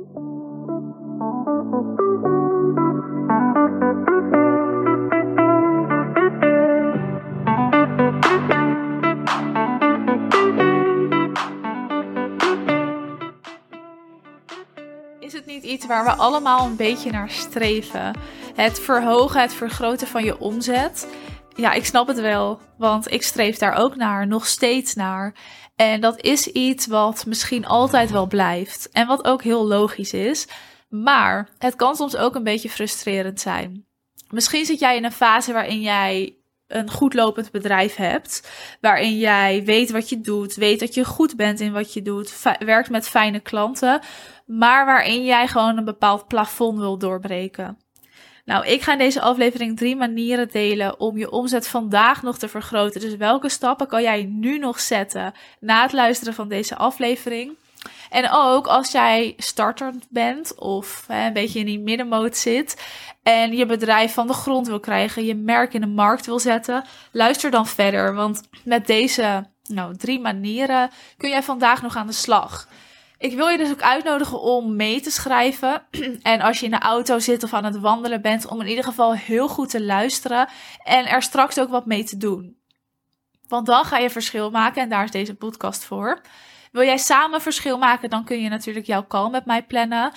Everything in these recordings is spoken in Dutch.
Is het niet iets waar we allemaal een beetje naar streven? Het verhogen, het vergroten van je omzet. Ja, ik snap het wel, want ik streef daar ook naar, nog steeds naar. En dat is iets wat misschien altijd wel blijft en wat ook heel logisch is. Maar het kan soms ook een beetje frustrerend zijn. Misschien zit jij in een fase waarin jij een goed lopend bedrijf hebt, waarin jij weet wat je doet, weet dat je goed bent in wat je doet, werkt met fijne klanten, maar waarin jij gewoon een bepaald plafond wil doorbreken. Nou, ik ga in deze aflevering drie manieren delen om je omzet vandaag nog te vergroten. Dus welke stappen kan jij nu nog zetten na het luisteren van deze aflevering? En ook als jij starter bent of hè, een beetje in die middenmoot zit en je bedrijf van de grond wil krijgen, je merk in de markt wil zetten, luister dan verder. Want met deze nou, drie manieren kun jij vandaag nog aan de slag. Ik wil je dus ook uitnodigen om mee te schrijven. En als je in de auto zit of aan het wandelen bent, om in ieder geval heel goed te luisteren en er straks ook wat mee te doen. Want dan ga je verschil maken en daar is deze podcast voor. Wil jij samen verschil maken, dan kun je natuurlijk jouw call met mij plannen.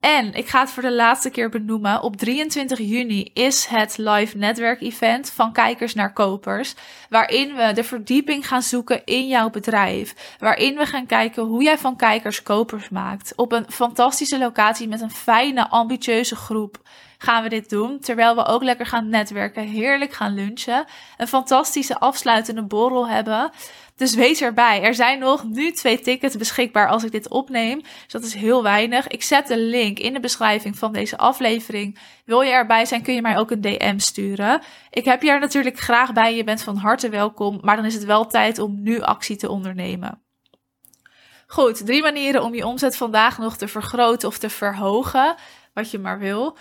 En ik ga het voor de laatste keer benoemen. Op 23 juni is het live netwerkevent van kijkers naar kopers. Waarin we de verdieping gaan zoeken in jouw bedrijf. Waarin we gaan kijken hoe jij van kijkers kopers maakt. Op een fantastische locatie met een fijne, ambitieuze groep gaan we dit doen. Terwijl we ook lekker gaan netwerken, heerlijk gaan lunchen. Een fantastische afsluitende borrel hebben. Dus wees erbij. Er zijn nog nu twee tickets beschikbaar als ik dit opneem. Dus dat is heel weinig. Ik zet de link in de beschrijving van deze aflevering. Wil je erbij zijn, kun je mij ook een DM sturen. Ik heb je er natuurlijk graag bij. Je bent van harte welkom. Maar dan is het wel tijd om nu actie te ondernemen. Goed, drie manieren om je omzet vandaag nog te vergroten of te verhogen. Wat je maar wil.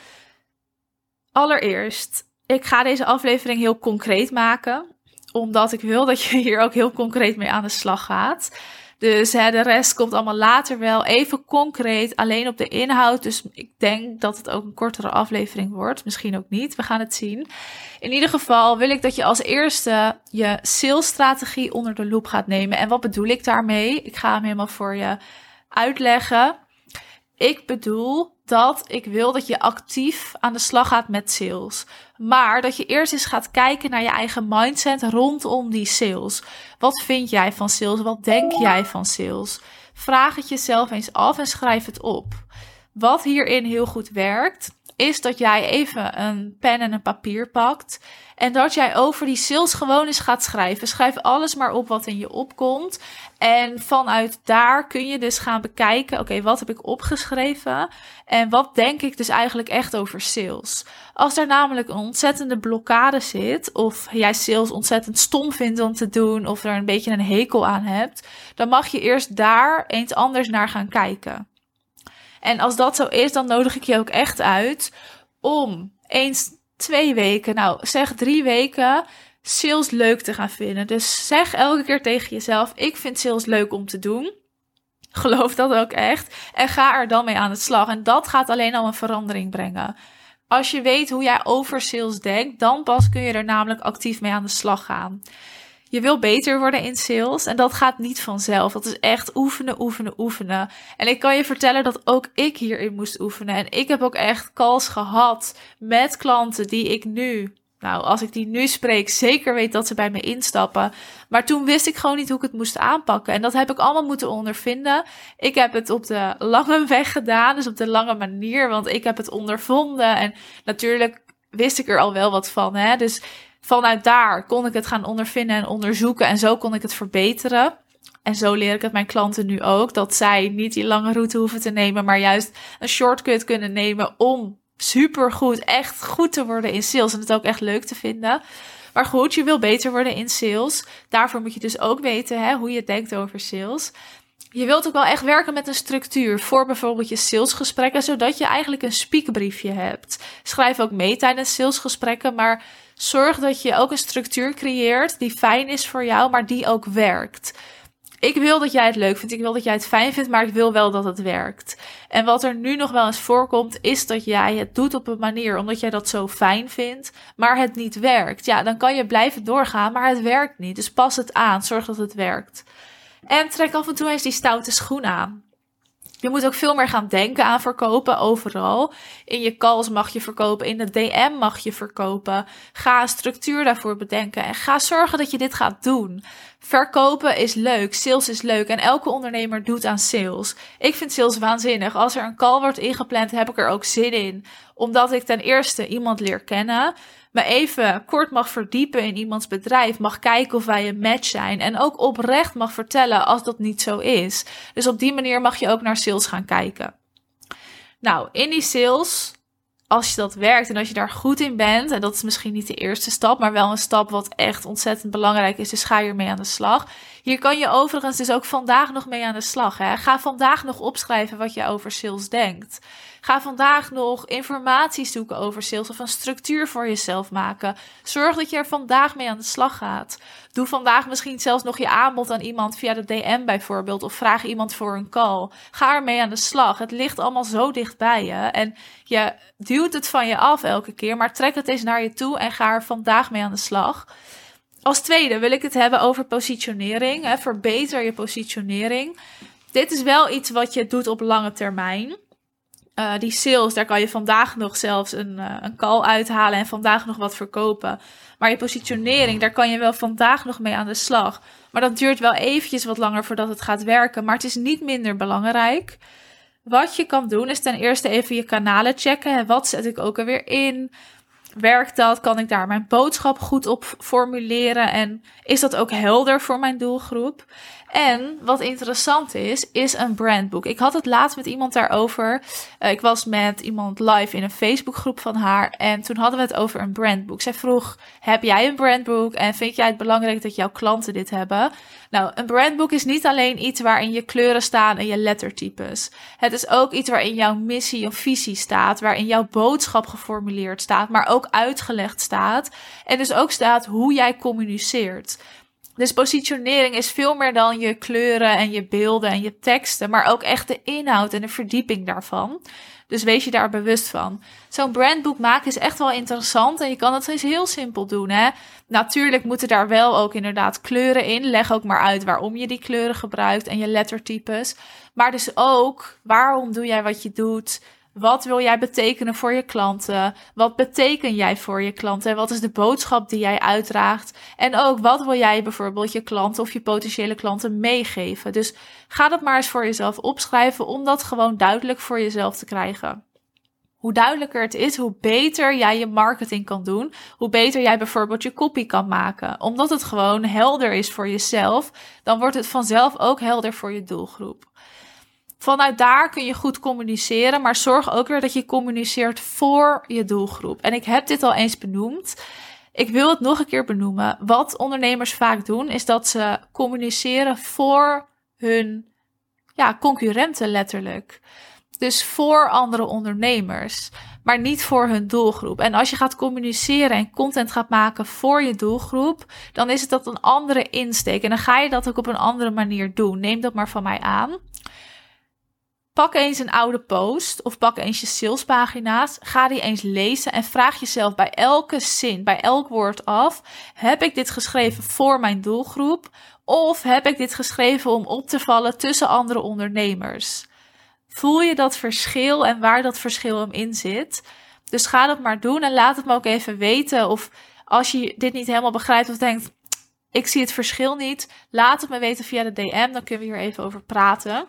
Allereerst, ik ga deze aflevering heel concreet maken omdat ik wil dat je hier ook heel concreet mee aan de slag gaat. Dus hè, de rest komt allemaal later wel. Even concreet, alleen op de inhoud. Dus ik denk dat het ook een kortere aflevering wordt. Misschien ook niet. We gaan het zien. In ieder geval wil ik dat je als eerste je salesstrategie onder de loep gaat nemen. En wat bedoel ik daarmee? Ik ga hem helemaal voor je uitleggen. Ik bedoel dat ik wil dat je actief aan de slag gaat met sales. Maar dat je eerst eens gaat kijken naar je eigen mindset rondom die sales. Wat vind jij van sales? Wat denk jij van sales? Vraag het jezelf eens af en schrijf het op. Wat hierin heel goed werkt, is dat jij even een pen en een papier pakt. En dat jij over die sales gewoon eens gaat schrijven. Schrijf alles maar op wat in je opkomt. En vanuit daar kun je dus gaan bekijken: oké, wat heb ik opgeschreven? En wat denk ik dus eigenlijk echt over sales? Als er namelijk een ontzettende blokkade zit, of jij sales ontzettend stom vindt om te doen, of er een beetje een hekel aan hebt, dan mag je eerst daar eens anders naar gaan kijken. En als dat zo is, dan nodig ik je ook echt uit om eens twee weken, nou zeg drie weken, sales leuk te gaan vinden. Dus zeg elke keer tegen jezelf: ik vind sales leuk om te doen. Geloof dat ook echt. En ga er dan mee aan de slag. En dat gaat alleen al een verandering brengen. Als je weet hoe jij over sales denkt, dan pas kun je er namelijk actief mee aan de slag gaan. Je wil beter worden in sales en dat gaat niet vanzelf. Dat is echt oefenen, oefenen, oefenen. En ik kan je vertellen dat ook ik hierin moest oefenen. En ik heb ook echt calls gehad met klanten die ik nu, nou, als ik die nu spreek, zeker weet dat ze bij me instappen. Maar toen wist ik gewoon niet hoe ik het moest aanpakken. En dat heb ik allemaal moeten ondervinden. Ik heb het op de lange weg gedaan, dus op de lange manier, want ik heb het ondervonden. En natuurlijk wist ik er al wel wat van. Hè? Dus vanuit daar kon ik het gaan ondervinden en onderzoeken en zo kon ik het verbeteren. En zo leer ik het mijn klanten nu ook, dat zij niet die lange route hoeven te nemen, maar juist een shortcut kunnen nemen om supergoed, echt goed te worden in sales en het ook echt leuk te vinden. Maar goed, je wil beter worden in sales. Daarvoor moet je dus ook weten hè, hoe je denkt over sales. Je wilt ook wel echt werken met een structuur voor bijvoorbeeld je salesgesprekken, zodat je eigenlijk een speakbriefje hebt. Schrijf ook mee tijdens salesgesprekken, maar zorg dat je ook een structuur creëert die fijn is voor jou, maar die ook werkt. ik wil dat jij het leuk vindt, ik wil dat jij het fijn vindt, maar ik wil wel dat het werkt. En wat er nu nog wel eens voorkomt, is dat jij het doet op een manier omdat jij dat zo fijn vindt, maar het niet werkt. Ja, dan kan je blijven doorgaan, maar het werkt niet. Dus pas het aan, zorg dat het werkt. En trek af en toe eens die stoute schoen aan. Je moet ook veel meer gaan denken aan verkopen overal. In je calls mag je verkopen, in de DM mag je verkopen. Ga een structuur daarvoor bedenken en ga zorgen dat je dit gaat doen. Verkopen is leuk, sales is leuk en elke ondernemer doet aan sales. Ik vind sales waanzinnig. Als er een call wordt ingepland, heb ik er ook zin in. Omdat ik ten eerste iemand leer kennen me even kort mag verdiepen in iemands bedrijf, mag kijken of wij een match zijn en ook oprecht mag vertellen als dat niet zo is. Dus op die manier mag je ook naar sales gaan kijken. Nou, in die sales, als je dat werkt en als je daar goed in bent, en dat is misschien niet de eerste stap, maar wel een stap wat echt ontzettend belangrijk is, dus ga je ermee aan de slag. Hier kan je overigens dus ook vandaag nog mee aan de slag. Hè? Ga vandaag nog opschrijven wat je over sales denkt. Ga vandaag nog informatie zoeken over sales of een structuur voor jezelf maken. Zorg dat je er vandaag mee aan de slag gaat. Doe vandaag misschien zelfs nog je aanbod aan iemand via de DM bijvoorbeeld. Of vraag iemand voor een call. Ga ermee aan de slag. Het ligt allemaal zo dicht bij je. En je duwt het van je af elke keer. Maar trek het eens naar je toe en ga er vandaag mee aan de slag. Als tweede wil ik het hebben over positionering. Hè. Verbeter je positionering. Dit is wel iets wat je doet op lange termijn. Uh, die sales, daar kan je vandaag nog zelfs een, uh, een call uithalen en vandaag nog wat verkopen. Maar je positionering, daar kan je wel vandaag nog mee aan de slag. Maar dat duurt wel eventjes wat langer voordat het gaat werken. Maar het is niet minder belangrijk. Wat je kan doen is ten eerste even je kanalen checken. Wat zet ik ook alweer in? Werkt dat? Kan ik daar mijn boodschap goed op formuleren? En is dat ook helder voor mijn doelgroep? En wat interessant is, is een brandboek. Ik had het laatst met iemand daarover. Uh, ik was met iemand live in een Facebookgroep van haar. En toen hadden we het over een brandboek. Zij vroeg: Heb jij een brandboek? En vind jij het belangrijk dat jouw klanten dit hebben? Nou, een brandboek is niet alleen iets waarin je kleuren staan en je lettertypes. Het is ook iets waarin jouw missie of visie staat, waarin jouw boodschap geformuleerd staat, maar ook uitgelegd staat. En dus ook staat hoe jij communiceert. Dus positionering is veel meer dan je kleuren en je beelden en je teksten, maar ook echt de inhoud en de verdieping daarvan. Dus wees je daar bewust van. Zo'n brandboek maken is echt wel interessant en je kan het eens heel simpel doen. Hè? Natuurlijk moeten daar wel ook inderdaad kleuren in. Leg ook maar uit waarom je die kleuren gebruikt en je lettertypes. Maar dus ook waarom doe jij wat je doet? Wat wil jij betekenen voor je klanten? Wat beteken jij voor je klanten? Wat is de boodschap die jij uitdraagt? En ook wat wil jij bijvoorbeeld je klanten of je potentiële klanten meegeven? Dus ga dat maar eens voor jezelf opschrijven om dat gewoon duidelijk voor jezelf te krijgen. Hoe duidelijker het is, hoe beter jij je marketing kan doen. Hoe beter jij bijvoorbeeld je copy kan maken. Omdat het gewoon helder is voor jezelf, dan wordt het vanzelf ook helder voor je doelgroep. Vanuit daar kun je goed communiceren, maar zorg ook weer dat je communiceert voor je doelgroep. En ik heb dit al eens benoemd. Ik wil het nog een keer benoemen. Wat ondernemers vaak doen, is dat ze communiceren voor hun ja, concurrenten letterlijk. Dus voor andere ondernemers, maar niet voor hun doelgroep. En als je gaat communiceren en content gaat maken voor je doelgroep, dan is het dat een andere insteek. En dan ga je dat ook op een andere manier doen. Neem dat maar van mij aan. Pak eens een oude post of pak eens je salespagina's. Ga die eens lezen en vraag jezelf bij elke zin, bij elk woord af: heb ik dit geschreven voor mijn doelgroep of heb ik dit geschreven om op te vallen tussen andere ondernemers? Voel je dat verschil en waar dat verschil hem in zit? Dus ga dat maar doen en laat het me ook even weten. Of als je dit niet helemaal begrijpt of denkt: ik zie het verschil niet, laat het me weten via de DM. Dan kunnen we hier even over praten.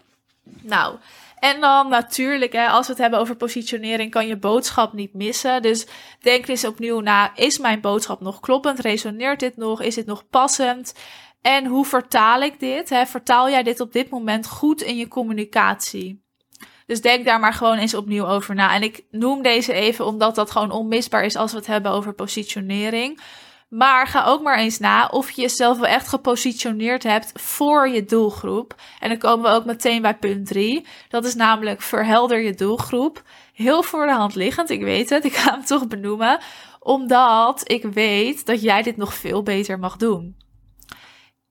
Nou, en dan natuurlijk, hè, als we het hebben over positionering, kan je boodschap niet missen. Dus denk eens opnieuw na: is mijn boodschap nog kloppend? Resoneert dit nog? Is dit nog passend? En hoe vertaal ik dit? Hè? Vertaal jij dit op dit moment goed in je communicatie? Dus denk daar maar gewoon eens opnieuw over na. En ik noem deze even omdat dat gewoon onmisbaar is als we het hebben over positionering. Maar ga ook maar eens na of je jezelf wel echt gepositioneerd hebt voor je doelgroep. En dan komen we ook meteen bij punt 3. Dat is namelijk verhelder je doelgroep. Heel voor de hand liggend, ik weet het, ik ga hem toch benoemen. Omdat ik weet dat jij dit nog veel beter mag doen.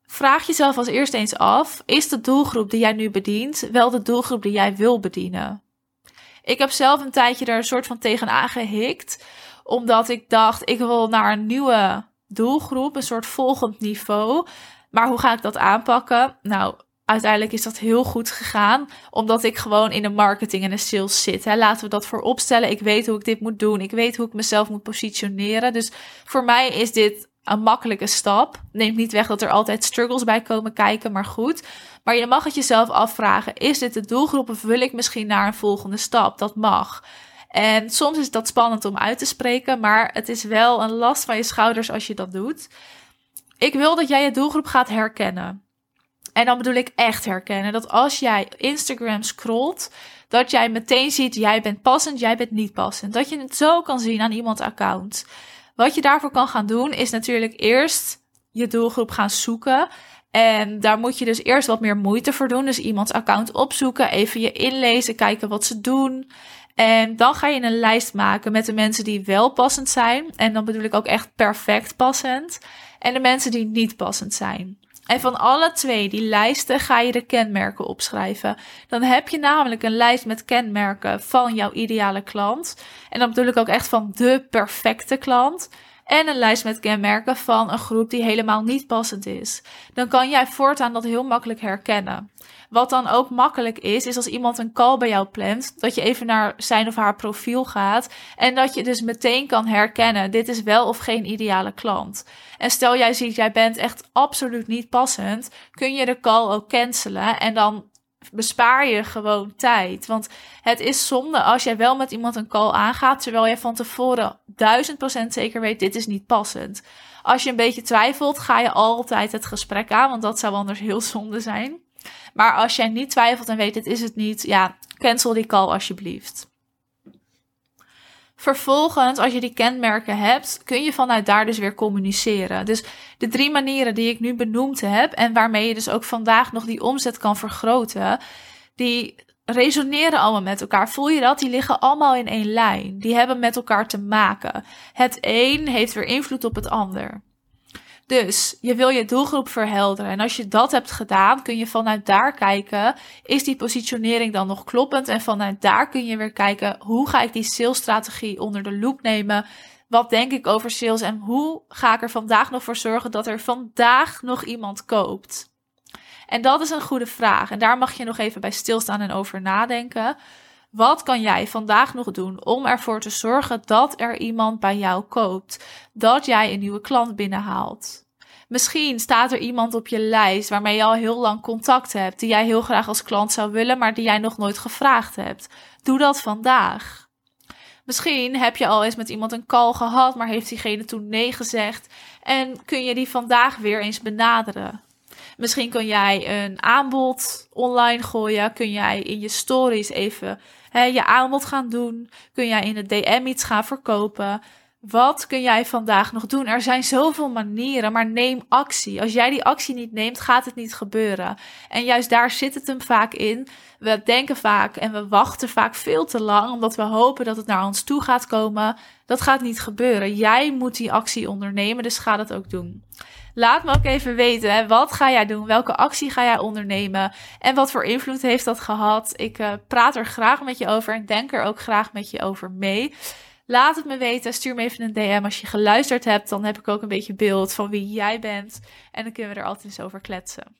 vraag jezelf als eerst eens af: is de doelgroep die jij nu bedient wel de doelgroep die jij wil bedienen? Ik heb zelf een tijdje daar een soort van tegenaan gehikt, omdat ik dacht: ik wil naar een nieuwe doelgroep, een soort volgend niveau. Maar hoe ga ik dat aanpakken? Nou, uiteindelijk is dat heel goed gegaan, omdat ik gewoon in de marketing en de sales zit. Laten we dat voor opstellen. Ik weet hoe ik dit moet doen. Ik weet hoe ik mezelf moet positioneren. Dus voor mij is dit een makkelijke stap. Neemt niet weg dat er altijd struggles bij komen kijken, maar goed. Maar je mag het jezelf afvragen: is dit de doelgroep of wil ik misschien naar een volgende stap? Dat mag. En soms is dat spannend om uit te spreken, maar het is wel een last van je schouders als je dat doet. Ik wil dat jij je doelgroep gaat herkennen. En dan bedoel ik echt herkennen. Dat als jij Instagram scrolt, dat jij meteen ziet, jij bent passend, jij bent niet passend. Dat je het zo kan zien aan iemands account. Wat je daarvoor kan gaan doen, is natuurlijk eerst je doelgroep gaan zoeken. En daar moet je dus eerst wat meer moeite voor doen. Dus iemands account opzoeken, even je inlezen, kijken wat ze doen. En dan ga je een lijst maken met de mensen die wel passend zijn. En dan bedoel ik ook echt perfect passend. En de mensen die niet passend zijn. En van alle twee die lijsten ga je de kenmerken opschrijven. Dan heb je namelijk een lijst met kenmerken van jouw ideale klant. En dan bedoel ik ook echt van de perfecte klant. En een lijst met kenmerken van een groep die helemaal niet passend is. Dan kan jij voortaan dat heel makkelijk herkennen. Wat dan ook makkelijk is, is als iemand een call bij jou plant, dat je even naar zijn of haar profiel gaat en dat je dus meteen kan herkennen, dit is wel of geen ideale klant. En stel jij ziet, jij bent echt absoluut niet passend, kun je de call ook cancelen en dan bespaar je gewoon tijd. Want het is zonde als jij wel met iemand een call aangaat, terwijl je van tevoren duizend procent zeker weet, dit is niet passend. Als je een beetje twijfelt, ga je altijd het gesprek aan, want dat zou anders heel zonde zijn. Maar als jij niet twijfelt en weet, dit is het niet, ja, cancel die call alsjeblieft. Vervolgens, als je die kenmerken hebt, kun je vanuit daar dus weer communiceren. Dus de drie manieren die ik nu benoemd heb en waarmee je dus ook vandaag nog die omzet kan vergroten, die resoneren allemaal met elkaar. Voel je dat? Die liggen allemaal in één lijn. Die hebben met elkaar te maken. Het een heeft weer invloed op het ander. Dus je wil je doelgroep verhelderen. En als je dat hebt gedaan, kun je vanuit daar kijken: is die positionering dan nog kloppend? En vanuit daar kun je weer kijken: hoe ga ik die salesstrategie onder de loep nemen? Wat denk ik over sales en hoe ga ik er vandaag nog voor zorgen dat er vandaag nog iemand koopt? En dat is een goede vraag. En daar mag je nog even bij stilstaan en over nadenken. Wat kan jij vandaag nog doen om ervoor te zorgen dat er iemand bij jou koopt? Dat jij een nieuwe klant binnenhaalt? Misschien staat er iemand op je lijst waarmee je al heel lang contact hebt, die jij heel graag als klant zou willen, maar die jij nog nooit gevraagd hebt. Doe dat vandaag. Misschien heb je al eens met iemand een call gehad, maar heeft diegene toen nee gezegd en kun je die vandaag weer eens benaderen. Misschien kun jij een aanbod online gooien. Kun jij in je stories even hè, je aanbod gaan doen. Kun jij in de DM iets gaan verkopen. Wat kun jij vandaag nog doen? Er zijn zoveel manieren, maar neem actie. Als jij die actie niet neemt, gaat het niet gebeuren. En juist daar zit het hem vaak in. We denken vaak en we wachten vaak veel te lang, omdat we hopen dat het naar ons toe gaat komen. Dat gaat niet gebeuren. Jij moet die actie ondernemen, dus ga dat ook doen. Laat me ook even weten, wat ga jij doen? Welke actie ga jij ondernemen? En wat voor invloed heeft dat gehad? Ik uh, praat er graag met je over en denk er ook graag met je over mee. Laat het me weten. Stuur me even een DM als je geluisterd hebt. Dan heb ik ook een beetje beeld van wie jij bent. En dan kunnen we er altijd eens over kletsen.